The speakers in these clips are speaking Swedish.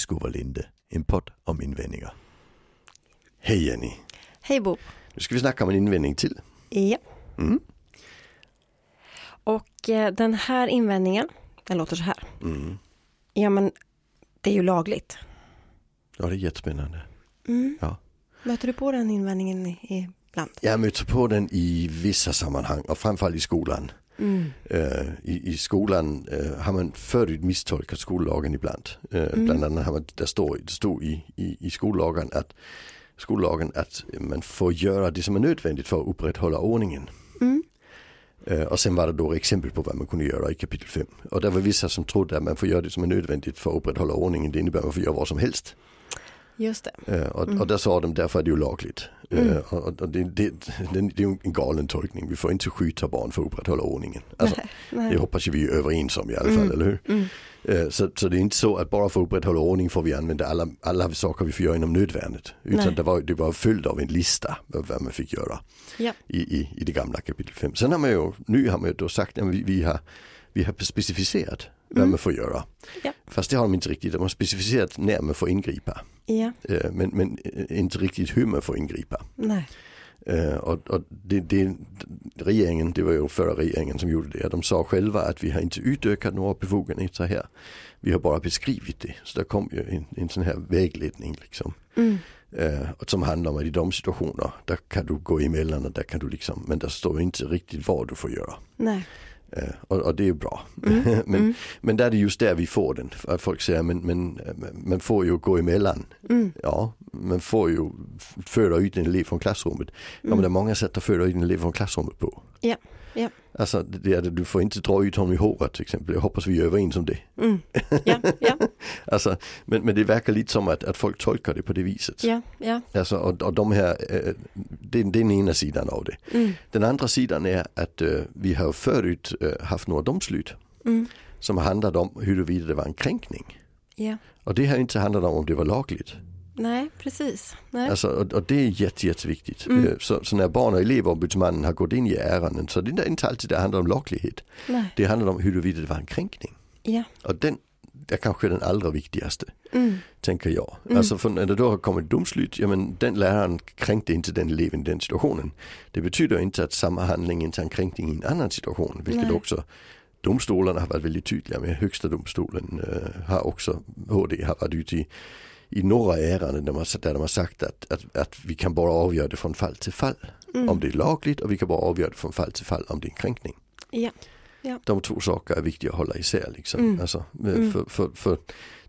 Tillskovalinde, en podd om invändningar. Hej Jenny! Hej Bo! Nu ska vi snacka om en invändning till. Ja. Mm. Och eh, den här invändningen, den låter så här. Mm. Ja men det är ju lagligt. Ja, det är jättespännande. Mm. Ja. Möter du på den invändningen i- ibland? Jag möter på den i vissa sammanhang och framförallt i skolan. Mm. Eh, i, I skolan eh, har man förut misstolkat skollagen ibland. Eh, Bland annat har man, där står, det stod i, i, i skollagen, att, skollagen att man får göra det som är nödvändigt för att upprätthålla ordningen. Mm. Och sen var det då exempel på vad man kunde göra i kapitel 5. Och det var vissa som trodde att man får göra det som är nödvändigt för att upprätthålla ordningen. Det innebär att man får göra vad som helst. Just det. Eh, Och, och där sa de därför är det ju lagligt. Eh, Och, och det, det, det, det är en galen tolkning. Vi får inte skjuta barn för att upprätthålla ordningen. Alltså, Nej. det hoppas vi är överens om i alla fall, eller hur? Mm. Eh, Så, så det är inte så att bara för att upprätthålla ordning får vi använda alla, alla saker vi får göra inom nödvändigt. Utan Nej. det var, det var följd av en lista av vad man fick göra Ja. i, i, i det gamla kapitel 5. Sen har man ju, nu har man ju då sagt att vi, vi, har, vi har specificerat vad man får göra. Ja. Fast det har de inte riktigt, de har specificerat när man får ingripa. Ja. Eh, Men, men eh, inte riktigt hur man får ingripa. Nej. Och och det, det, regeringen, det var ju förra regeringen som gjorde det, de sa själva att vi har inte utökat några befogenheter här. Vi har bara beskrivit det. Så där kom ju en, en sån här vägledning liksom. Mm. Och som handlar om att i de situationer, där kan du gå emellan och där kan du liksom, men där står inte riktigt vad du får göra. Nej. Eh, och, och det är ju bra. Mm. men, Mm. men där är det just där vi får den. Folk säger, men, men man får ju gå emellan. Mm. Ja, man får ju föra ut en elev från klassrummet. Ja men det är många sätt att föra ut en elev från klassrummet på. Ja, ja. Alltså det är, du får inte dra ut honom i håret till exempel. Jag hoppas vi är överens om det. Mm. Ja, ja, Alltså, men, men det verkar lite som att, att folk tolkar det på det viset. ja, ja. Alltså, och, och de här, eh, det, det är den ena sidan av det. Mm. Den andra sidan är att eh, vi har förut eh, haft några domslut Mm. som handlade om huruvida det var en kränkning. Ja. Och det har inte handlat om om det var lagligt. Nej, precis. Nej. Alltså, och, och det är jätte, jätteviktigt. Mm. Eh, Så, så när barn och elevombudsmannen har gått in i ärenden så det är inte alltid det handlar om laglighet. Nej. Det handlar om huruvida det var en kränkning. Ja. Och den är kanske den allra viktigaste, Mm. tänker jag. Mm. Alltså för när det då har kommit domslut, ja men den läraren kränkte inte den eleven i den situationen. Det betyder inte att samma handling inte är en kränkning i en annan situation, vilket Nej. också domstolarna har varit väldigt tydliga med. Högsta domstolen eh, har också, HD har varit ute i, i några ärenden där, man, där de har sagt att, att, att vi kan bara avgöra det från fall till fall. Mm. Om det är lagligt och vi kan bara avgöra det från fall till fall om det är en kränkning. Ja. De två saker är viktiga att hålla isär. Liksom. Mm. Alltså, eh, Mm. för, för, för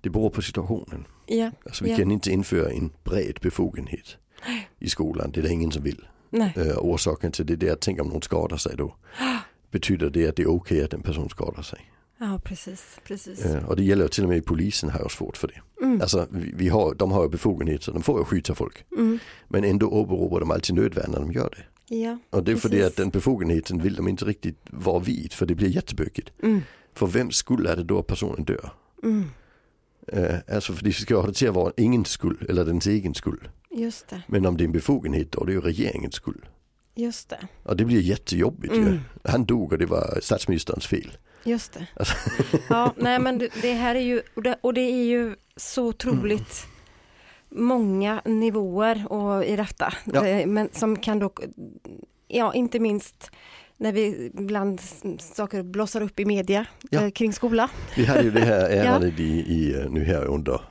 det beror på situationen. Ja. Alltså, vi Ja. kan inte införa en bred befogenhet i skolan. Det är det ingen som vill. Nej. Eh, orsaken till det är att tänka om någon skadar sig då. Betyder det att det är okej att en person skadar sig? Ja, precis. Precis. Eh, och det gäller ju till och med polisen har svårt för det. Mm. Alltså, vi, har, de har ju befogenheter, de får ju skjuta folk. Mm. Men ändå åberopar de alltid nödvärn när de gör det. Ja. Och det är för det att den befogenheten vill de inte riktigt vara vid för det blir jättebökigt. Mm. För vem är det då personen dör? Mm. Eh, alltså för det ska ha det till att vara ingen skull eller dens egen skull. Just det. Men om det är en befogenhet då, det är ju regeringens skull. Just det. Och det blir jättejobbigt ju. Mm. Han dog och det var statsministerns fel. Just det. Alltså. Ja, nej men det, här är ju, och det, och det är ju så otroligt många nivåer och, i detta. Ja. Eh, Men som kan dock, ja inte minst när vi ibland saker blossar upp i media Ja. eh, kring skola. Vi hade ju det här ärendet i, i, eh, nu här under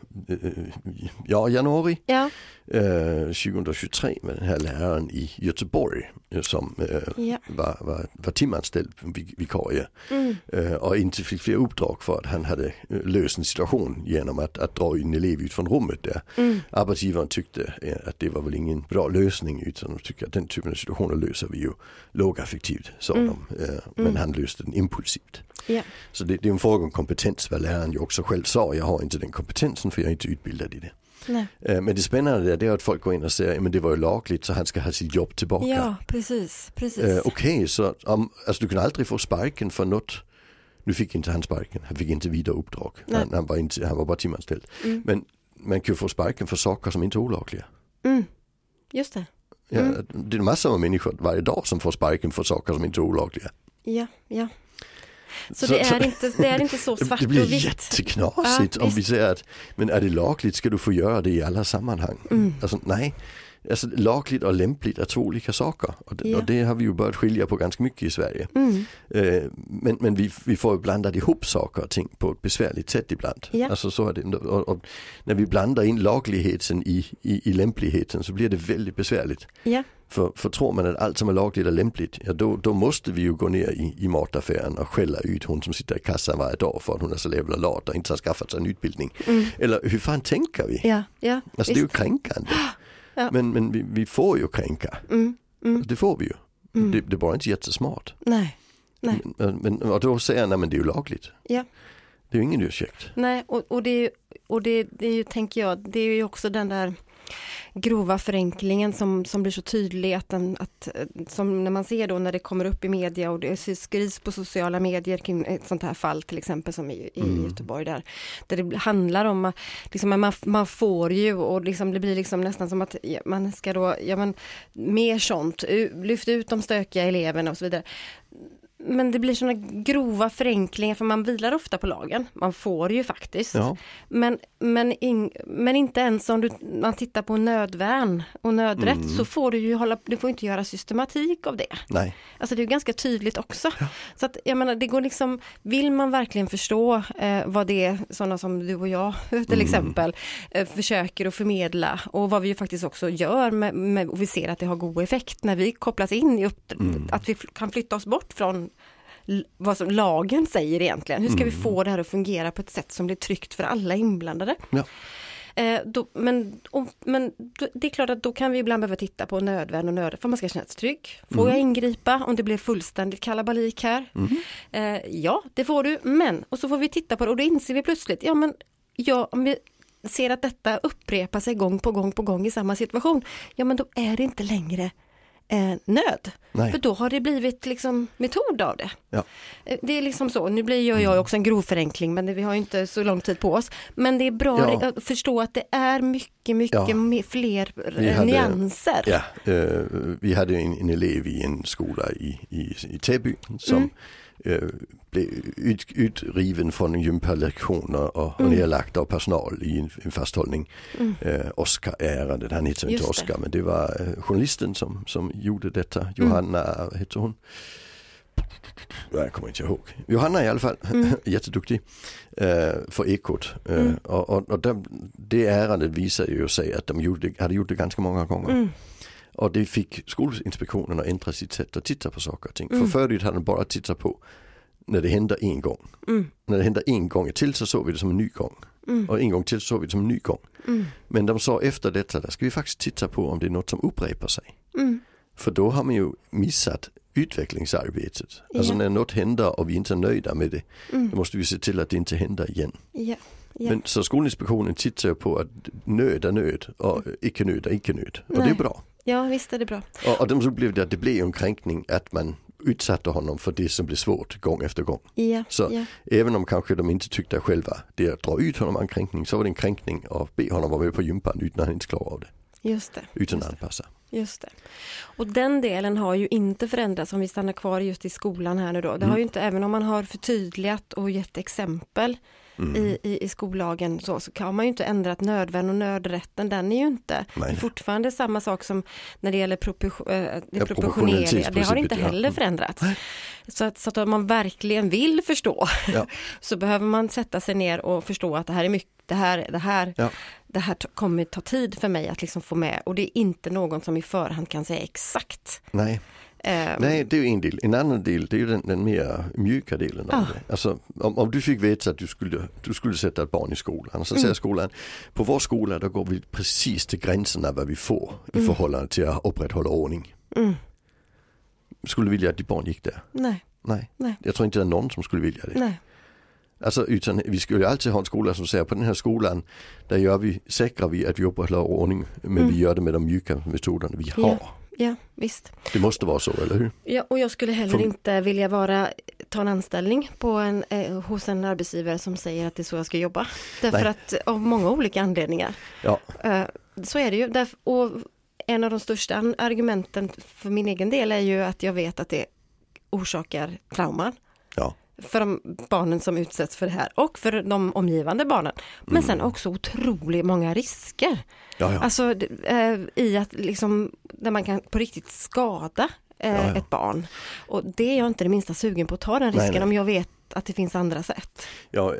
ja, januari Ja, eh, 2023 med den här läraren i Göteborg eh, som eh, ja. var, var, var timanställd vi- vikarie Mm. eh, och inte fick fler uppdrag för att han hade löst en situation genom att, att dra en elev ut från rummet där. Mm. Arbetsgivaren tyckte att det var väl ingen bra lösning utan de tycker att den typen av situationer löser vi ju lågaffektivt sa Mm. de. Men Mm. han löste den impulsivt. Ja. Så det, det är en fråga om kompetens vad läraren ju också själv sa. Jag har inte den kompetensen för jag är inte utbildad i det. Nej. Eh, Men det spännande där, det är att folk går in och säger men det var ju lagligt så han ska ha sitt jobb tillbaka. ja, precis. precis. Eh, Okej, så om, alltså du kan aldrig få sparken för något. Nu fick inte han sparken, han fick inte vidare uppdrag. Han, han, var inte, han var bara timanställd. Mm. Men man kan ju få sparken för saker som inte är olagliga. Mm. Just det. Ja, Mm. Det är massor av människor varje dag som får sparken för saker som inte är olagliga. Ja, ja. Så, så det, är inte, det är inte så svart Det blir och vitt. jätteknasigt ja, om vi säger att, men är det lagligt ska du få göra det i alla sammanhang. Mm. Alltså, nej, Alltså, lagligt och lämpligt är två olika saker och, ja. och, det har vi ju börjat skilja på ganska mycket i Sverige. Mm. Eh, men men vi, vi får ju blandat ihop saker och ting på ett besvärligt sätt ibland. Ja. Alltså, så är det. Och, och, när vi blandar in lagligheten i, i, i lämpligheten så blir det väldigt besvärligt. Ja. För, för tror man att allt som är lagligt är lämpligt, ja då, då måste vi ju gå ner i, i mataffären och skälla ut hon som sitter i kassan varje dag för att hon är så jävla lat och inte har skaffat sig en utbildning. Mm. Eller hur fan tänker vi? Ja, ja, alltså det är ju kränkande. Ja. Men, men vi, vi, får ju kränka. Mm. Mm. Det får vi ju. Mm. Det, det bara inte jättesmart. Nej. Nej. Men, men, och då säger jag, nej men det är ju lagligt. Ja. Det är ju ingen ursäkt. Nej, och, och, det, och det, det är ju, tänker jag, det är ju också den där grova förenklingen som, som blir så tydlig att, den, att som när man ser då när det kommer upp i media och det skrivs på sociala medier kring ett sånt här fall till exempel som i, i mm. Göteborg där, där det handlar om liksom, man, man får ju och liksom, det blir liksom nästan som att man ska då, ja men mer sånt, lyft ut de stökiga eleverna och så vidare men det blir sådana grova förenklingar för man vilar ofta på lagen. Man får ju faktiskt. Ja. Men, men, in, men inte ens om du, man tittar på nödvärn och nödrätt mm. så får du ju hålla, du får inte göra systematik av det. Nej. Alltså det är ganska tydligt också. Ja. Så att jag menar det går liksom, vill man verkligen förstå eh, vad det är sådana som du och jag till mm. exempel eh, försöker att förmedla och vad vi ju faktiskt också gör med, med, och vi ser att det har god effekt när vi kopplas in i upp, mm. att vi kan flytta oss bort från vad som lagen säger egentligen. Hur ska mm. vi få det här att fungera på ett sätt som blir tryggt för alla inblandade? Ja. Eh, då, men, och, men det är klart att då kan vi ibland behöva titta på nödvärn och nöd för man ska känna sig trygg. Får mm. jag ingripa om det blir fullständigt kalabalik här? Mm. Eh, ja, det får du, men och så får vi titta på det och då inser vi plötsligt, ja men ja, om vi ser att detta upprepar sig gång på gång på gång i samma situation, ja men då är det inte längre eh, nöd. Nej. För då har det blivit liksom metod av det. Ja. Eh, det är liksom så, nu blir jag, jag mm. också en grov förenkling men det, vi har inte så lång tid på oss. Men det är bra ja. att förstå att det är mycket, mycket ja. fler hade, nyanser. Ja, uh, vi hade en, en, elev i en skola i, i, i Täby som mm blev ut, utriven från gympalektioner och, mm. nedlagt av personal i en, en fasthållning. Mm. Eh, Oscar-ärendet, han heter inte Oscar men det var eh, journalisten som, som gjorde detta, mm. Johanna, mm. heter hon? Jag kommer inte ihåg. Johanna i alla fall, mm. jätteduktig eh, för Ekot. Eh, mm. Och, och, och det, det ärendet visar ju sig att de gjorde, hade gjort det ganska många gånger. Mm. Och det fick Skolinspektionen att ändra sitt sätt att titta på saker och ting. Mm. För förut hade de bara tittat på när det händer en gång. Mm. När det händer en gång till så såg vi det som en ny gång. Mm. Och en gång till så såg vi det som en ny gång. Mm. Men de sa efter detta, där ska vi faktiskt titta på om det är något som upprepar sig. Mm. För då har man ju missat utvecklingsarbetet. Ja. Alltså när något händer och vi inte är nöjda med det, mm. då måste vi se till att det inte händer igen. Ja. Ja. Men så Skolinspektionen tittar på att nöd är nöd och icke nöd är icke nöd. Och Nej. det är bra. Ja visst är det bra. Och, och så blev det det blev en kränkning att man utsatte honom för det som blev svårt gång efter gång. Ja, så ja. även om kanske de inte tyckte själva det att dra ut honom en kränkning så var det en kränkning att be honom vara med på gympan utan att han inte klarar av det. Just det. Utan att anpassa. Just det. Och den delen har ju inte förändrats om vi stannar kvar just i skolan här nu då. Det mm. har ju inte, även om man har förtydligat och gett exempel mm. i, i, i skollagen så, så kan man ju inte ändra att nödvärn och nödrätten, den är ju inte, Nej. det är fortfarande samma sak som när det gäller propor äh, det ja, proportionerliga, det har inte heller förändrats. Så att, så att om man verkligen vill förstå ja. så behöver man sätta sig ner och förstå att det här är mycket, det här, det här, ja. det här kommer ta tid för mig att liksom få med och det är inte någon som i förhand kan säga exakt. Nej. Um, Nej, det är ju en del. En annan del, det är ju den, den mer mjuka delen av ah. det. Alltså, om, om, du fick veta att du skulle, du skulle sätta ett barn i skolan, så mm. säger skolan, på vår skola då går vi precis till gränserna vad vi får i mm. förhållande till att upprätthålla ordning. Mm. Skulle du vilja att ditt barn gick där? Nej. Nej. Nej. Jag tror inte det är någon som skulle vilja det. Nej. Alltså utan vi skulle alltid ha en skola som säger på den här skolan där gör vi, säkrar vi att vi upprätthåller ordning men mm. vi gör det med de mjuka metoderna vi har. Ja. Ja, visst. Det måste vara så, eller hur? Ja, och jag skulle heller För... inte vilja vara, ta en anställning på en, eh, hos en arbetsgivare som säger att det är så jag ska jobba. Därför Nej. att av många olika anledningar. Ja. Eh, så är det ju. Därför, och en av de största argumenten för min egen del är ju att jag vet att det orsakar trauman. Ja. För de barnen som utsätts för det här och för de omgivande barnen. Men sen också otroligt många risker. Ja, ja. Alltså eh, i att liksom, där man kan på riktigt skada eh, ett barn. Och det är jag inte det minsta sugen på att ta den Nej, risken nej. om jag vet att det finns andra sätt. Ja,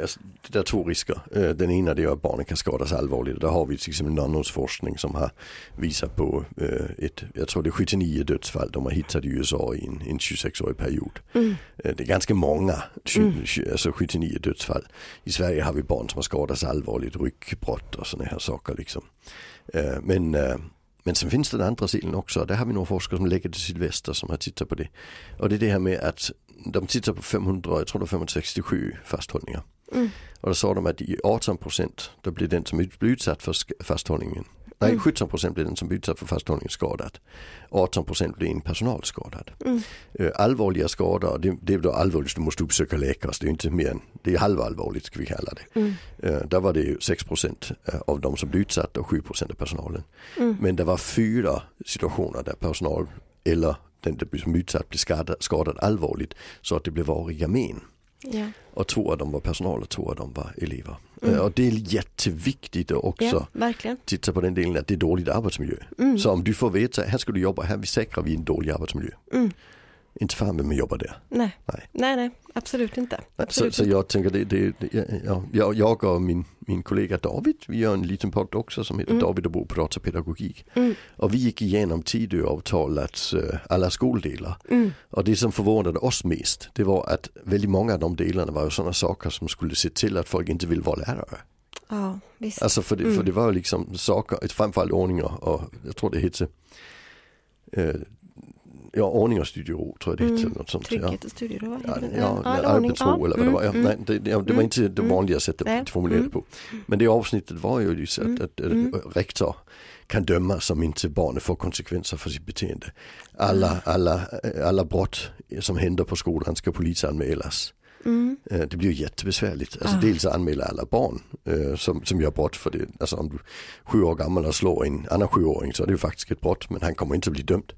det är två risker. Eh, Den ena det är att barnen kan skadas allvarligt. Där har vi till exempel Nannons som har visat på eh, ett, jag tror det är 79 dödsfall de har hittat i USA i en, en 26-årig period. Mm. Eh, Det är ganska många, 20, 20, alltså 79 dödsfall. I Sverige har vi barn som har skadats allvarligt, ryckbrott och sådana här saker liksom. Men, men sen finns det den andra sidan också. Där har vi några forskare som lägger till sydväster som har tittat på det. Och det är det här med att de tittar på 500, jag tror det var 567 fasthållningar. Mm. Och då sa de att i 18 procent då blir den som blir utsatt för fasthållningen, nej Mm. 17 procent blir den som blir utsatt för fasthållningen skadad. 18 procent blir en personalskadad. Mm. Eh, allvarliga skador, det, det är då allvarligt, du måste uppsöka läkare, det är inte mer än, det är halvallvarligt ska vi kalla det. Mm. Eh, där var det ju 6 procent eh, av de som blev utsatta och 7 procent av personalen. Mm. Men det var fyra situationer där personal eller den som blir utsatt blir skadad, skadad allvarligt så att det blev variga men. Ja. Och två av dem var personal och två av dem var elever. Mm. Eh, Och det är jätteviktigt att också ja, titta på den delen att det är dåligt arbetsmiljö. Mm. Så om du får veta, här ska du jobba, här säkrar vi en dålig arbetsmiljö. Mm. Inte fan vem jobbar där. Nej. Nej. nej, nej, absolut inte. Så, Absolut så inte. jag tänker det, det, det ja, jag, jag och min, min kollega David, vi gör en liten podd också som heter Mm. David och Bo pratar pedagogik. Mm. Och vi gick igenom Tidöavtalets eh, alla skoldelar. Mm. Och det som förvånade oss mest, det var att väldigt många av de delarna var ju sådana saker som skulle se till att folk inte vill vara lärare. Ja, visst. Alltså för det, Mm. för det var liksom saker, framförallt ordningar och jag tror det hette eh, Ja, ordning och studiero tror jag det hette. Mm. eller Något sånt. Trygghet och studiero, va? Ja, det? ja, ja, arbetsro eller vad det var. Ja, Mm, nej, det, det, det var Mm. inte det Mm. vanliga sättet att formulera det på. Men det avsnittet var ju just att, Mm. att, att Mm. rektor kan dömas om inte barnet får konsekvenser för sitt beteende. Alla, alla, alla brott som händer på skolan ska polisanmälas. Mm. Eh, Det blir jättebesvärligt. Alltså Ah. dels att anmäla alla barn eh, som, som gör brott för det. Alltså om du är sju år gammal och slår en annan sjuåring så är det ju faktiskt ett brott men han kommer inte att bli dömd.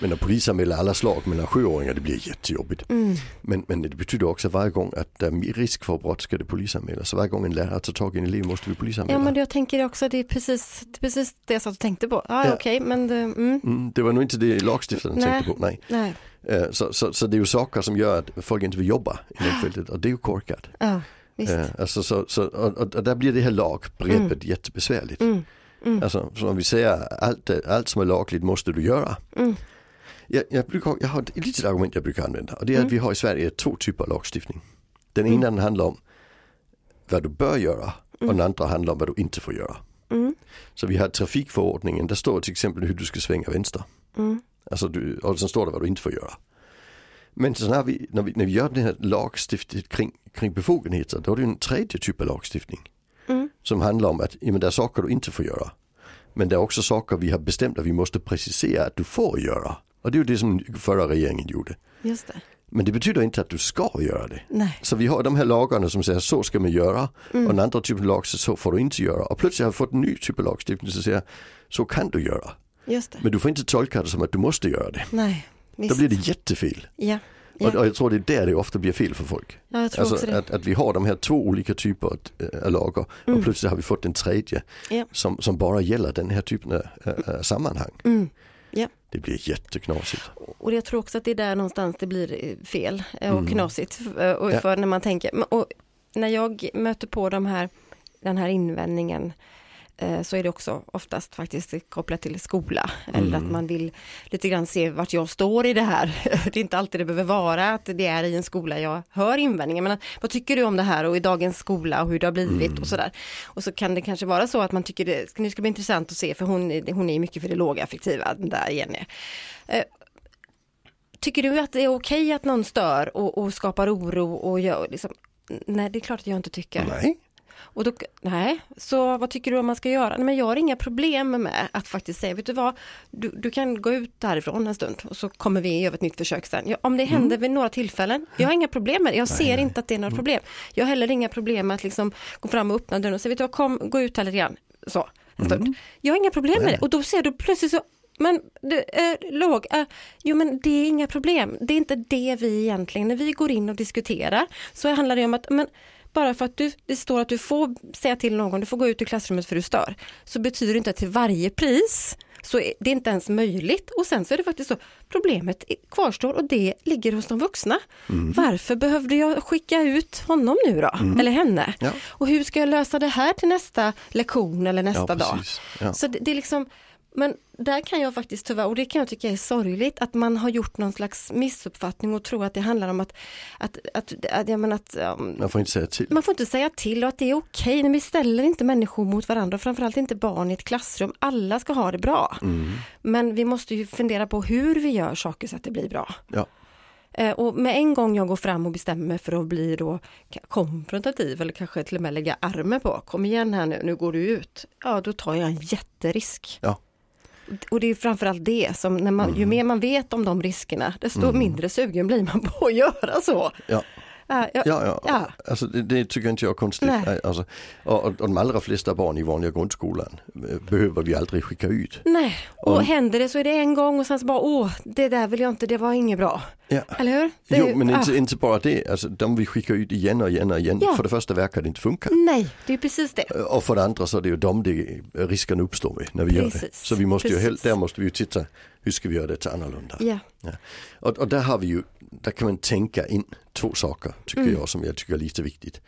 Men att polisanmäla alla slag mellan sjuåringar det blir jättejobbigt. Mm. Men, men det betyder också varje gång att det är risk för brott ska det polisanmälas. Så varje gång en lärare tar tag i en elev måste vi polisanmäla. Ja men jag tänker också det är precis det, är precis det jag satt och tänkte på. Ja, Ja. okej men det, mm, Mm, det var nog inte det lagstiftaren Nej. tänkte på. Nej. nej, Eh, Så, så, så det är ju saker som gör att folk inte vill jobba inom fältet och det är ju korkat. ja visst. Eh, Alltså, så, så, och, och, där blir det här lagbegreppet jättebesvärligt. Mm. Mm. Alltså, så om vi säger allt, allt som är lagligt måste du göra. Mm. Jag, jag, brukar, jag har ett litet argument jag brukar använda och det är Mm. att vi har i Sverige två typer av lagstiftning. Den Mm. ena den handlar om vad du bör göra och den andra handlar om vad du inte får göra. Mm. Så vi har trafikförordningen, där står till exempel hur du ska svänga vänster. Mm. Alltså du, och sen står det vad du inte får göra. Men sen har vi, när vi, när vi gör den här lagstiftningen kring, kring befogenheter, då är det en tredje typ av lagstiftning. Mm. Som handlar om att ja, men det är saker du inte får göra. Men det är också saker vi har bestämt att vi måste precisera att du får göra. Och det är ju det som förra regeringen gjorde. Just det. Men det betyder inte att du ska göra det. Nej. Så vi har de här lagarna som säger så ska man göra Mm. och den andra typen av lag säger så får du inte göra. Och plötsligt har vi fått en ny typ av lagstiftning som säger så kan du göra. Just det. Men du får inte tolka det som att du måste göra det. Nej. Visst. Då blir det jättefel. Ja. Och, Ja. och jag tror det är där det ofta blir fel för folk. ja, Alltså att, att vi har de här två olika typer av äh, lagar Mm. och plötsligt har vi fått en tredje Ja. som, som bara gäller den här typen av äh, sammanhang. Mm. Det blir jätteknasigt. Och jag tror också att det är där någonstans det blir eh, fel eh, och Mm. knasigt. eh, Och Ja. för när man tänker, och när jag möter på de här, den här invändningen så är det också oftast faktiskt kopplat till skola. Eller Mm. att man vill lite grann se vart jag står i det här. Det är inte alltid det behöver vara att det är i en skola jag hör invändningen. Men vad tycker du om det här och i dagens skola och hur det har blivit Mm. och sådär. Och så kan det kanske vara så att man tycker det, det ska bli intressant att se för hon, hon är mycket för det lågaffektiva, den där Jenny. Eh, Tycker du att det är okej att någon stör och, och skapar oro och gör liksom, nej det är klart att jag inte tycker. Nej, Och då, nej, så vad tycker du om man ska göra? Nej, men jag har inga problem med att faktiskt säga, vet du vad, du, du kan gå ut därifrån en stund och så kommer vi göra ett nytt försök sen. Ja, om det händer vid några tillfällen, jag har inga problem med det, jag ser inte att det är några problem. Jag har heller inga problem med att liksom gå fram och öppna dörren och säga, vet du vad, kom, gå ut här lite grann, så, en stund. Jag har inga problem med Nej. det och då ser du plötsligt så men du, eh, låg, eh, jo men det är inga problem. Det är inte det vi egentligen, när vi går in och diskuterar så handlar det om att men, bara för att du, det står att du får säga till någon, du får gå ut ur klassrummet för du stör, så betyder det inte att till varje pris så är det inte ens möjligt. Och sen så är det faktiskt så, problemet kvarstår och det ligger hos de vuxna. Mm. Varför behövde jag skicka ut honom nu då, mm. eller henne? Ja. Och hur ska jag lösa det här till nästa lektion eller nästa ja, dag? Ja. Så det, det är liksom men där kan jag faktiskt tyvärr, och det kan jag tycka är sorgligt, att man har gjort någon slags missuppfattning och tror att det handlar om att, att, att, att, jag menar att um, Man får inte säga till. Man får inte säga till och att det är okej, okay. vi ställer inte människor mot varandra, framförallt inte barn i ett klassrum. Alla ska ha det bra. Mm. Men vi måste ju fundera på hur vi gör saker så att det blir bra. Ja. Eh, och med en gång jag går fram och bestämmer mig för att bli då konfrontativ eller kanske till och med lägga armen på, kom igen här nu, nu går du ut. Ja, då tar jag en jätterisk. Ja och det är framförallt det som, när man, mm. ju mer man vet om de riskerna, desto mm. mindre sugen blir man på att göra så. Ja. Ja, ja, ja, ja. Alltså, det, det, tycker inte jag är konstigt. Nej. Alltså, och, och de allra flesta barn i vanliga grundskolan eh, behöver vi aldrig skicka ut. Nej, och om, händer det så är det en gång och sen så bara åh, det där vill jag inte, det var inget bra. Ja. Eller hur? Det, jo, men inte, ah. inte, bara det, alltså, de vi skickar ut igen och igen och igen. Ja. För det första verkar det inte funka. Nej, det är precis det. Och för det andra så är det ju de det risken uppstår med när vi precis. gör det. Så vi måste precis. ju, där måste vi ju titta, hur ska vi göra det annorlunda? Ja. ja. Och, och där har vi ju där kan man tänka in två saker tycker mm. jag som jag tycker är lite viktigt.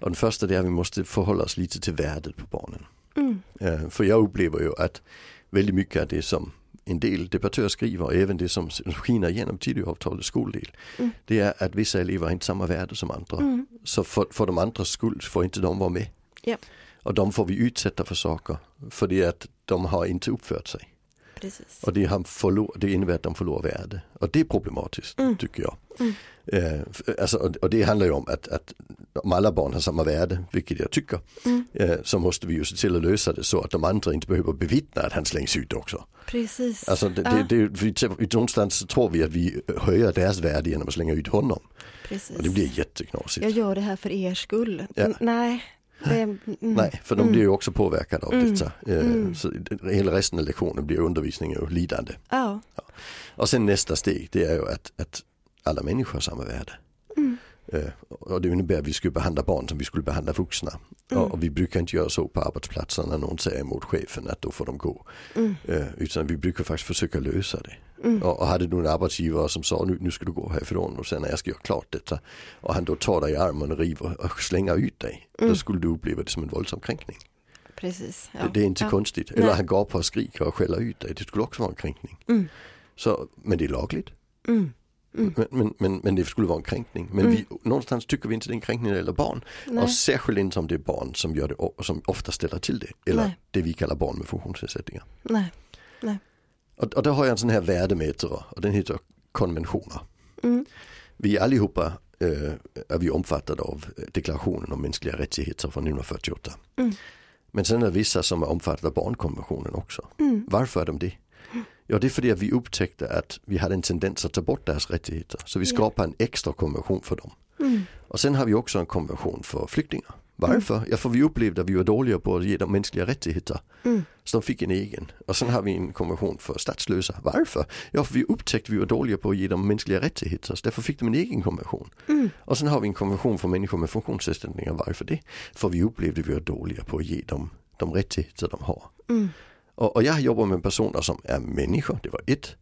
Och den första är att vi måste förhålla oss lite till värdet på barnen. Mm. Uh, för jag upplever ju att väldigt mycket av det som en del debattörer skriver och även det som skiner igenom Tidöavtalets skoldel. Mm. Det är att vissa elever har inte samma värde som andra. Mm. Så för, för de andras skull får inte de vara med. Ja. Och de får vi utsätta för saker för det att de har inte uppfört sig. Precis. Och det, har förlor, det innebär att de förlorar värde. Och det är problematiskt mm. tycker jag. Mm. Eh, alltså, och det handlar ju om att, att om alla barn har samma värde, vilket jag tycker, mm. eh, så måste vi ju se till att lösa det så att de andra inte behöver bevittna att han slängs ut också. Precis. Alltså det, ja. det, det, vi, någonstans så tror vi att vi höjer deras värde genom att slänga ut honom. Precis. Och det blir jätteknasigt. Jag gör det här för er skull. Ja. Nej, mm. Nej, för de blir ju också påverkade av mm. detta. Eh, mm. Så hela resten av lektionen blir undervisning och lidande. Ja. ja. Och sen nästa steg det är ju att, att alla människor har samma värde. Mm. Eh, och det innebär att vi skulle behandla barn som vi skulle behandla vuxna. Mm. Och, vi brukar inte göra så på arbetsplatsen när någon säger emot chefen att då får de gå. Mm. Eh, utan vi brukar faktiskt försöka lösa det. Mm. Och, och hade du en arbetsgivare som sa nu, nu ska du gå härifrån och sen när jag ska göra klart detta och han då tar dig i armen och river och slänger ut dig. Mm. Då skulle du uppleva det som en våldsam kränkning. Precis, ja. det, det, är inte ja. konstigt. Eller Nej. han går på och skriker och skäller ut dig. Det skulle också vara en kränkning. Mm. Så, men det är lagligt. Mm. Mm. Men, men, men, men, det skulle vara en kränkning. Men mm. vi, någonstans tycker vi inte det är en kränkning när det gäller barn. Nej. Och särskilt inte om det är barn som gör det som ofta ställer till det. Eller Nej. det vi kallar barn med funktionsnedsättningar. Nej. Nej. Och, och då har jag en sån här värdemätare och den heter konventioner. Mm. Vi allihopa äh, är vi omfattade av deklarationen om mänskliga rättigheter från 1948. Mm. Men sen är det vissa som är omfattade av barnkonventionen också. Mm. Varför är de det? Ja det är för att vi upptäckte att vi hade en tendens att ta bort deras rättigheter. Så vi skapade en extra konvention för dem. Mm. Och sen har vi också en konvention för flyktingar. Varför? Mm. Ja för vi upplevde att vi var dåliga på att ge dem mänskliga rättigheter. Mm. Så de fick en egen. Och sen har vi en konvention för statslösa. Varför? Ja för vi upptäckte att vi var dåliga på att ge dem mänskliga rättigheter. Så därför fick de en egen konvention. Mm. Och sen har vi en konvention för människor med funktionsnedsättningar. Varför det? För vi upplevde att vi var dåliga på att ge dem de rättigheter de har. Mm. Och, och jag jobbar med personer som är människor, det var ett.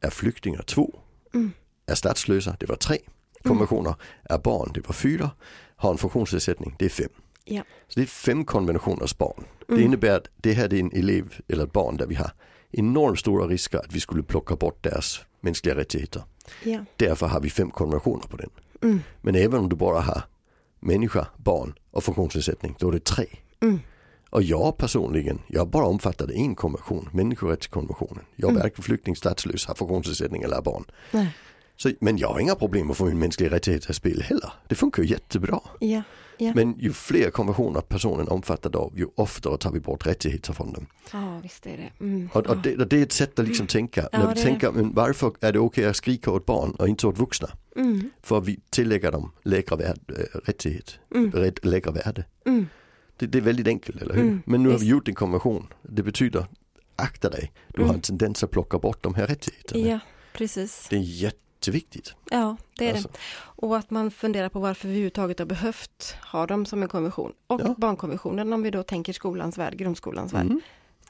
Är flyktingar två. Mm. Är statslösa, det var tre. Konventioner är barn, det var fyra. Har en funktionsnedsättning, det är fem. Ja. Så det är fem konventioners barn. Mm. Det innebär att det här är en elev eller ett barn där vi har enormt stora risker att vi skulle plocka bort deras mänskliga rättigheter. Ja. Därför har vi fem konventioner på den. Mm. Men även om du bara har människa, barn och funktionsnedsättning, då är det tre. Mm. Och jag personligen, jag bara omfattade en konvention, människorättskonventionen. Jag är mm. varken flykting, statslös, har funktionsnedsättning eller barn. Nej. Så, men jag har inga problem att få min mänskliga rättigheter i spel heller. Det funkar ju jättebra. Ja, ja. Men ju fler konventioner personen omfattar av, ju oftare tar vi bort rättigheter från dem. Ja, visst är det. Mm. Och, och, det, och, det, är ett sätt att liksom mm. tänka. Ja, När vi tänker, men varför är det okej okay att skrika åt barn och inte åt vuxna? Mm. För vi tillägger dem lägre värde, äh, rättighet, mm. lägre värde. Mm. Det, det, är väldigt enkelt, eller hur? Mm, Men nu har vi gjort en konvention. Det betyder akta dig, du har en tendens att plocka bort de här rättigheterna. Ja, precis. Det är jätteviktigt. Ja, det är Alltså. det. Och att man funderar på varför vi överhuvudtaget har behövt ha dem som en konvention. Och Ja. barnkonventionen om vi då tänker skolans värld, grundskolans värld. Mm.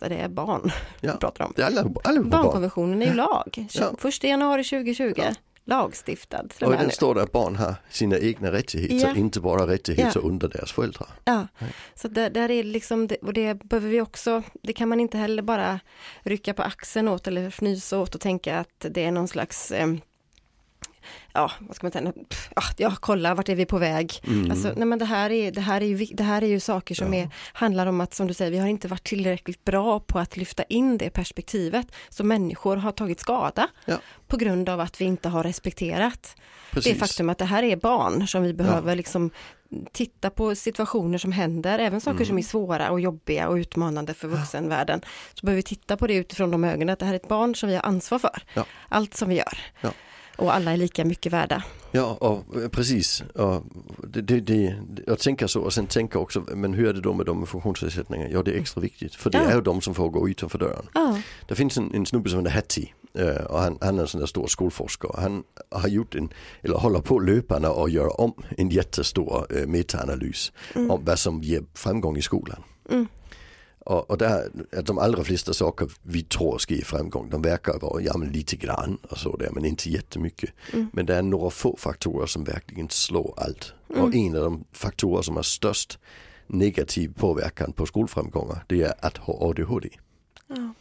Det är barn Ja. vi pratar om. Alla, alla barn. Barnkonventionen är ju lag. Ja. 1 januari 2020, lagstiftad. och den nu. står det att barn har sina egna rättigheter, Ja. inte bara rättigheter Ja. under deras föräldrar. Ja, så där, där är liksom, och det behöver vi också, det kan man inte heller bara rycka på axeln åt eller fnysa åt och tänka att det är någon slags em, Ja, vad ska man säga, ja, ja kolla vart är vi på väg? Mm. Alltså, nej men det här är, det här är, ju, det här är ju saker som är, handlar om att, som du säger, vi har inte varit tillräckligt bra på att lyfta in det perspektivet. Så människor har tagit skada Ja. på grund av att vi inte har respekterat Precis. det faktum att det här är barn som vi behöver liksom titta på situationer som händer, även saker Mm. som är svåra och jobbiga och utmanande för vuxenvärlden. Så behöver vi titta på det utifrån de ögonen, att det här är ett barn som vi har ansvar för. Ja. Allt som vi gör. Och alla är lika mycket värda. Ja, och precis. Och det, det, det, jag tänker så och sen tänker också, men hur är det då med de med funktionsnedsättningar? Ja, det är extra viktigt, för det Ja. är ju de som får gå utanför dörren. Ja, Det finns en, en snubbe som heter Hattie eh, och han, han är en sån där stor skolforskare. Han har gjort en, eller håller på löpande och gör om en jättestor eh, metaanalys om vad som ger framgång i skolan. Mm. Och, och där, att de allra flesta saker vi tror ska ge framgång, de verkar vara, ja men lite grann och så där, men inte jättemycket. Men det är några få faktorer som verkligen slår allt. Och en av de faktorer som har störst negativ påverkan på skolframgångar, det är att ha ADHD. ja.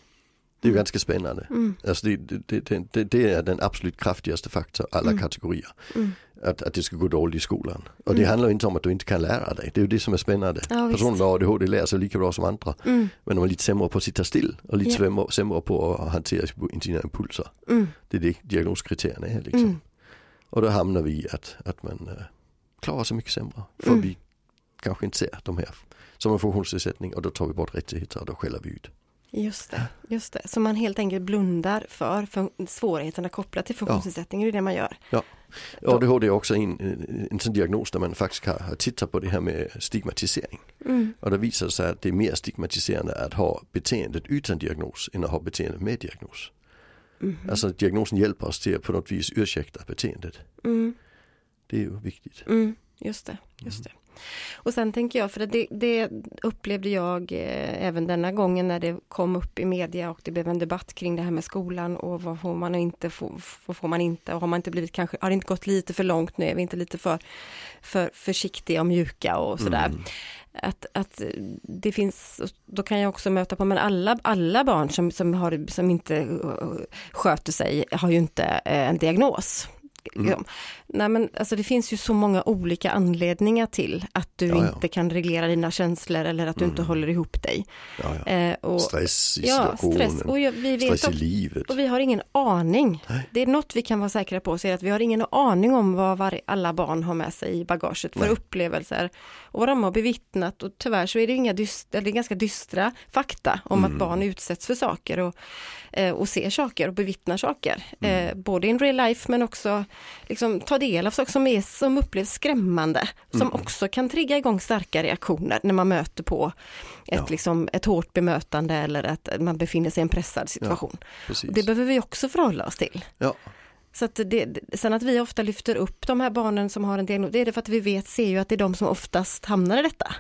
Det är ganska spännande. Mm. Alltså det, det, det, det, det är den absolut kraftigaste faktorn alla Mm. kategorier. Mm. Att, att det ska gå dåligt i skolan. Och det handlar ju inte om att du inte kan lära dig. Det är ju det som är spännande. Ja. Personer med ADHD lär sig lika bra som andra. Mm. Men de är lite sämre på att sitta still och lite Ja. sämre, på att hantera sina impulser. Mm. Det är det diagnoskriterierna är liksom. Mm. Och då hamnar vi i att, att man äh, klarar sig mycket sämre. För Mm. vi kanske inte ser de här som en funktionsnedsättning och då tar vi bort rättigheter och då skäller vi ut. Just det, just det. Så man helt enkelt blundar för fun- svårigheterna kopplat till funktionsnedsättning, det är det man gör. Då- ADHD är också en, en sån diagnos där man faktiskt har, tittat på det här med stigmatisering. Mm. Och det visar sig att det är mer stigmatiserande att ha beteendet utan diagnos än att ha beteendet med diagnos. Mhm. Alltså diagnosen hjälper oss till att på något vis ursäkta beteendet. Mm. Det är ju viktigt. Mm, just det, just det. Och sen tänker jag, för det, det upplevde jag eh, även denna gången när det kom upp i media och det blev en debatt kring det här med skolan och vad får man och inte, få- vad får man inte och har man inte blivit kanske, har det inte gått lite för långt nu, är vi inte lite för, för försiktiga och mjuka och sådär. Mm. Att, att det finns, då kan jag också möta på, men alla, alla barn som, som, har, som inte uh, sköter sig har ju inte eh, en diagnos. Mm. Nej men alltså det finns ju så många olika anledningar till att du Ja, ja. inte kan reglera dina känslor eller att du inte Mm. håller ihop dig. Ja. Eh, och, Stress i situationen, stress. Och jag, vi vet stress i livet. och vi har ingen aning. Nej. Det är något vi kan vara säkra på, så är att vi har ingen aning om vad var, alla barn har med sig i bagaget för Nej. upplevelser och vad de har bevittnat och tyvärr så är det inga dyst, eller det är ganska dystra fakta om Mm. att barn utsätts för saker och, eh, och ser saker och bevittnar saker. Mm. Eh, både in real life men också liksom, ta del av saker som, är, som upplevs skrämmande, som Mm. också kan trigga igång starka reaktioner när man möter på ett, Ja. liksom, ett hårt bemötande eller att man befinner sig i en pressad situation. Och det behöver vi också förhålla oss till. Ja. Så att det- sen att vi ofta lyfter upp de här barnen som har en diagnos, det är det för att vi vet, ser ju att det är de som oftast hamnar i detta.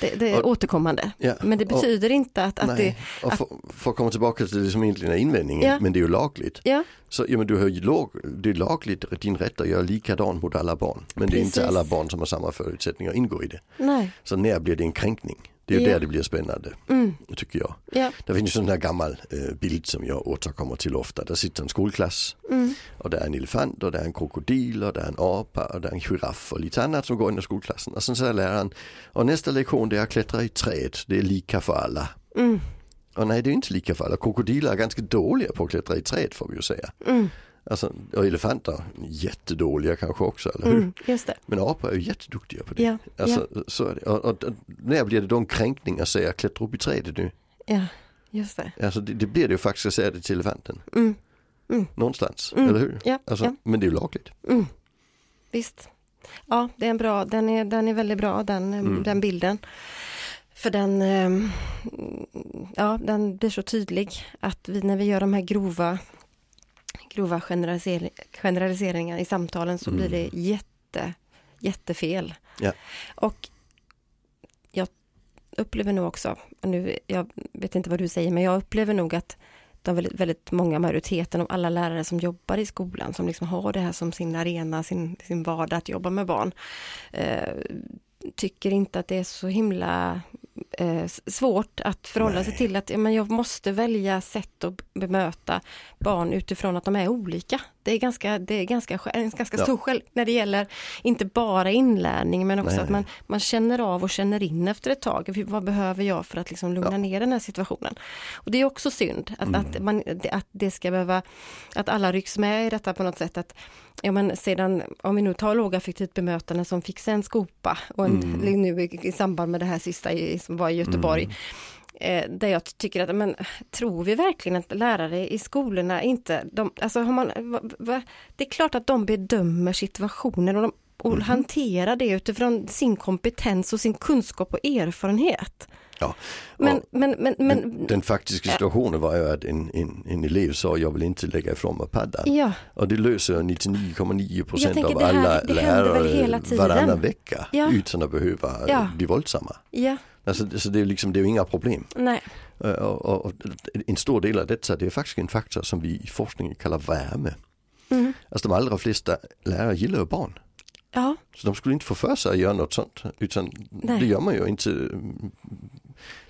Det, det är Och- återkommande. Ja. Men det Och- betyder inte att, att det, Nej, och för, för att komma tillbaka till det som egentligen är invändningen, Ja. men det är ju lagligt. ja, Så ja, men du har ju lag, det är lagligt din rätt att göra likadant mot alla barn. Men det är inte Precis. alla barn som har samma förutsättningar att ingå i det. nej, Så när blir det en kränkning? Det är ju Ja. där det blir spännande, mm, tycker jag. ja, Det finns ju en sån här gammal eh, bild som jag återkommer till ofta. Där sitter en skolklass mm, och det är en elefant och det är en krokodil och det är en apa och det är en giraff och lite annat som går in i skolklassen. Och sen säger läraren, och nästa lektion det är att klättra i träd, det är lika för alla. mm, Och nej det är inte lika för alla, krokodiler är ganska dåliga på att klättra i träd får vi ju säga. mm, Alltså, och elefanter, jättedåliga kanske också, eller hur? mm, just det. Men apor är ju jätteduktiga på det. Ja, Alltså, så är det. Och, och, och när blir det då en kränkning att säga klättra upp i trädet nu? ja, just det. Alltså det, det blir det ju faktiskt att säga det till elefanten. Mm, Någonstans, Mm. eller hur? ja, Alltså, ja, Men det är ju lagligt. mm, visst. Ja, det är en bra, den är, den är väldigt bra den, Mm. den bilden. För den, eh, ja, den blir så tydlig att vi, när vi gör de här grova, grova generalisering, generaliseringar i samtalen så blir det jätte, jättefel. Ja. Och jag upplever nog också, och nu, jag vet inte vad du säger, men jag upplever nog att de väldigt, väldigt många, majoriteten av alla lärare som jobbar i skolan, som liksom har det här som sin arena, sin, sin vardag att jobba med barn, eh, tycker inte att det är så himla eh, svårt att förhålla Nej. sig till att men jag måste välja sätt att bemöta barn utifrån att de är olika. Det är ganska, det är ganska, en ganska Ja. stor själv när det gäller inte bara inlärning men också Nej, att man, man känner av och känner in efter ett tag. Vad behöver jag för att liksom lugna Ja. ner den här situationen? Och det är också synd att, Mm. att, man, att det ska behöva, att alla rycks med i detta på något sätt. Att, ja men sedan, om vi nu tar lågaffektivt bemötande som fick en skopa och en, Mm. nu i, i samband med det här sista i, som var i Göteborg. Mm. Eh, där jag tycker att, men tror vi verkligen att lärare i skolorna inte, de, alltså har man, va, va, det är klart att de bedömer situationen och, de, och Mhm. hanterar det utifrån sin kompetens och sin kunskap och erfarenhet. Ja. Men, men, men, men, den, faktiska situationen var ju att en, en, en elev sa jag vill inte lägga ifrån mig paddan. ja, Och det löser 99,9 Jag procent av det här- alla det hela lärare varannan vecka Ja. utan att behöva ja. bli våldsamma. ja, Alltså, så det är, liksom, det är ju inga problem. nej, Eh, Och, och, och en stor del av detta det är faktiskt en faktor som vi i forskningen kallar värme. mm, Alltså de allra flesta lärare gillar ju barn. ja, Så de skulle inte få för sig att göra något sånt. Utan Nej. det gör man ju inte.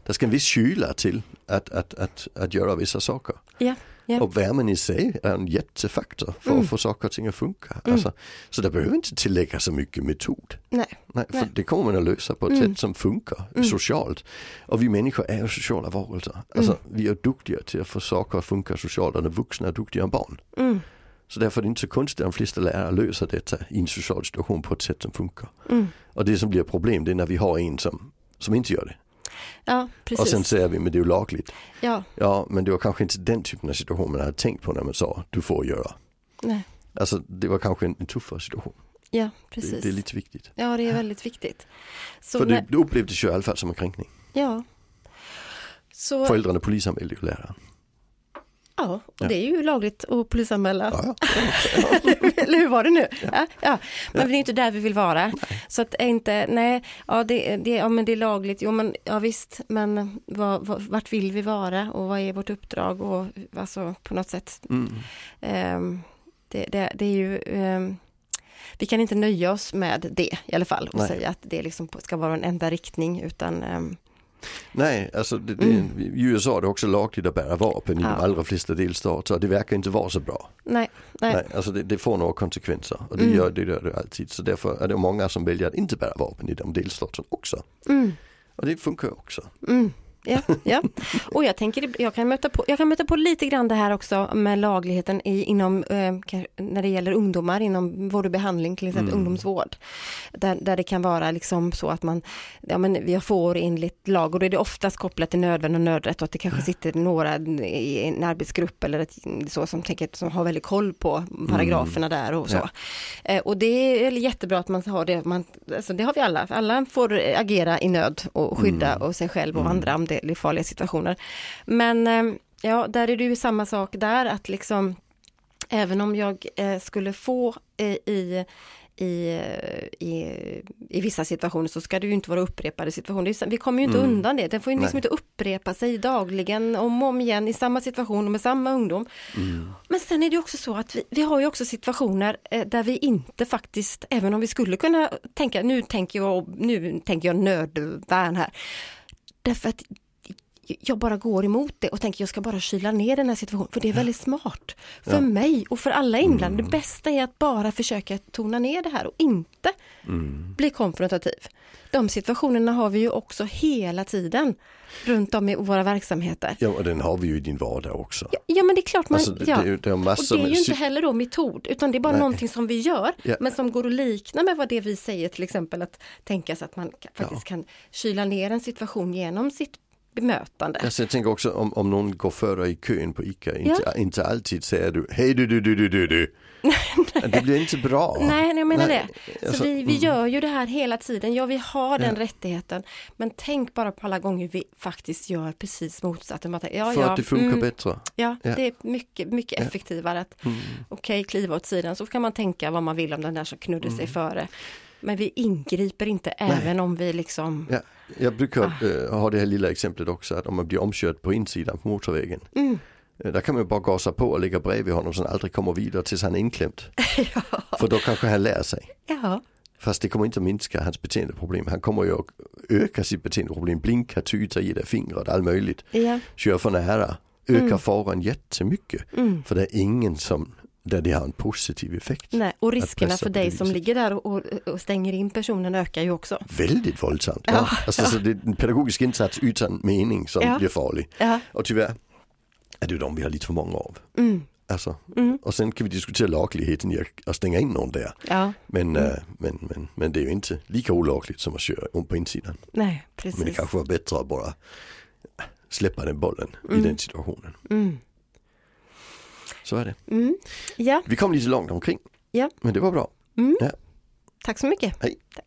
Det ska en viss kyla till att, att, att, att göra vissa saker. ja, ja. Och värmen i sig är en jättefaktor för Mm. att få saker och ting att funka. Mm. Alltså, så det behöver inte tillägga så mycket metod. nej, Nej, för Nej. det kommer man att lösa på ett Mm. sätt som funkar Mm. socialt. Och vi människor är ju sociala varelser. Alltså, Vi är duktiga till att få saker att funka socialt och de vuxna är duktigare än barn. mm, Så därför är det inte så konstigt att de flesta lärare löser detta i en social situation på ett sätt som funkar. mm, Och det som blir problem det är när vi har en som, som inte gör det. Ja, precis. Och sen säger vi men det är ju lagligt. ja, Ja men det var kanske inte den typen av situation man hade tänkt på när man sa du får göra. nej, Alltså det var kanske en, en tuffare situation. ja, Det, precis. det är lite viktigt. Ja, det är väldigt viktigt. Så För när- det, det upplevdes ju i alla fall som en kränkning. Ja. Så, Föräldrarna polisanmälde ju läraren. Ja, och Ja. det är ju lagligt att polisanmäla. Ja, Eller hur var det nu? Ja, ja. Men det är inte där vi vill vara. Så att är inte, nej, ja det, det, ja men det är lagligt, jo men ja visst, men vad, vad, vart vill vi vara och vad är vårt uppdrag och alltså på något sätt. Mm. ehm, det, det, det är ju, ehm, vi kan inte nöja oss med det i alla fall och Nej. säga att det liksom ska vara en enda riktning utan ehm, Nej, alltså det, det, Mm. i USA är det också lagligt att bära vapen i Ja. de allra flesta delstater. och Det verkar inte vara så bra. nej, nej, Nej, alltså det, det får några konsekvenser och det, Mm. gör, det gör det alltid. Så därför är det många som väljer att inte bära vapen i de delstaterna också. Mm. Och det funkar också. Mm. Ja, ja. Och jag tänker, jag kan, möta på, jag kan möta på lite grann det här också med lagligheten i, inom, eh, när det gäller ungdomar inom vård och behandling, till exempel Mm. ungdomsvård. Där, där det kan vara liksom så att man, ja men vi får enligt lag och då är det oftast kopplat till nödvärn och nödrätt och att det kanske sitter några i en arbetsgrupp eller ett, så som, tänker, som har väldigt koll på paragraferna där och så. Ja. Eh, och det är jättebra att man har det, man, alltså det har vi alla, alla får agera i nöd och skydda Mm. och sig själv och Mm. andra om det farliga situationer. Men eh, ja, där är det ju samma sak där att liksom även om jag eh, skulle få eh, i i, i, i vissa situationer så ska det ju inte vara upprepade situationer. Vi kommer ju inte Mm. undan det. Den får ju liksom Nej. inte upprepa sig dagligen om och om igen i samma situation och med samma ungdom. Mm. Men sen är det också så att vi, vi har ju också situationer där vi inte faktiskt, även om vi skulle kunna tänka, nu tänker jag, nu tänker jag nödvärn här. Därför att jag bara går emot det och tänker jag ska bara kyla ner den här situationen, för det är väldigt smart. För Ja. mig och för alla inblandade. Mm. Det bästa är att bara försöka tona ner det här och inte Mm. bli konfrontativ. De situationerna har vi ju också hela tiden runt om i våra verksamheter. Ja, och den har vi ju i din vardag också. Ja, ja men det är klart man, Alltså, det, ja. det, det Och det är ju inte heller då metod, utan det är bara Nej. någonting som vi gör, Ja. men som går att likna med vad det vi säger, till exempel att tänka sig att man faktiskt kan kyla ner en situation genom sitt bemötande. Alltså jag tänker också om, om någon går före i kön på ICA, inte, inte alltid säger du hej du du du du du du. det blir inte bra. Nej, jag menar Nej, det. Så alltså, vi, vi mm. gör ju det här hela tiden. Ja, vi har den Ja. rättigheten. Men tänk bara på alla gånger vi faktiskt gör precis motsatsen. Ja, För ja, att det funkar mm, bättre. Ja, Ja. det är mycket, mycket Ja. effektivare att Mm. okej, kliva åt sidan så kan man tänka vad man vill om den där som knudde sig före. Men vi ingriper inte även om vi liksom, Ja, jag brukar Ah. eh, ha det här lilla exemplet också att om man blir omkörd på insidan på motorvägen. Mm. eh, Där kan man bara gasa på och ligga bredvid honom så han aldrig kommer vidare tills han är inklämd. För då kanske han lär sig. ja, Fast det kommer inte att minska hans beteendeproblem. Han kommer ju att öka sitt beteendeproblem, blinka, tuta, ge dig fingret, allt möjligt. ja, Köra för nära, ökar Mm. faran jättemycket. mm. För det är ingen som, där det har en positiv effekt. Nej, och riskerna för dig som ligger där och, och, stänger in personen ökar ju också. Väldigt våldsamt. Ja. Ja, Alltså, Så det är en pedagogisk insats utan mening som Ja. blir farlig. Ja, Och tyvärr är det ju de vi har lite för många av. mm. Alltså, Mm. och sen kan vi diskutera lagligheten i att- stänga in någon där. ja, Men, Mm. eh, men, men, men det är ju inte lika olagligt som att köra om på insidan. nej, Men det precis. kanske var bättre att bara släppa den bollen Mm. i den situationen. Så är det. Mm. Ja, Vi kom lite långt omkring. Ja. Men det var bra. mm. Ja. tack så mycket. Hej. Tack.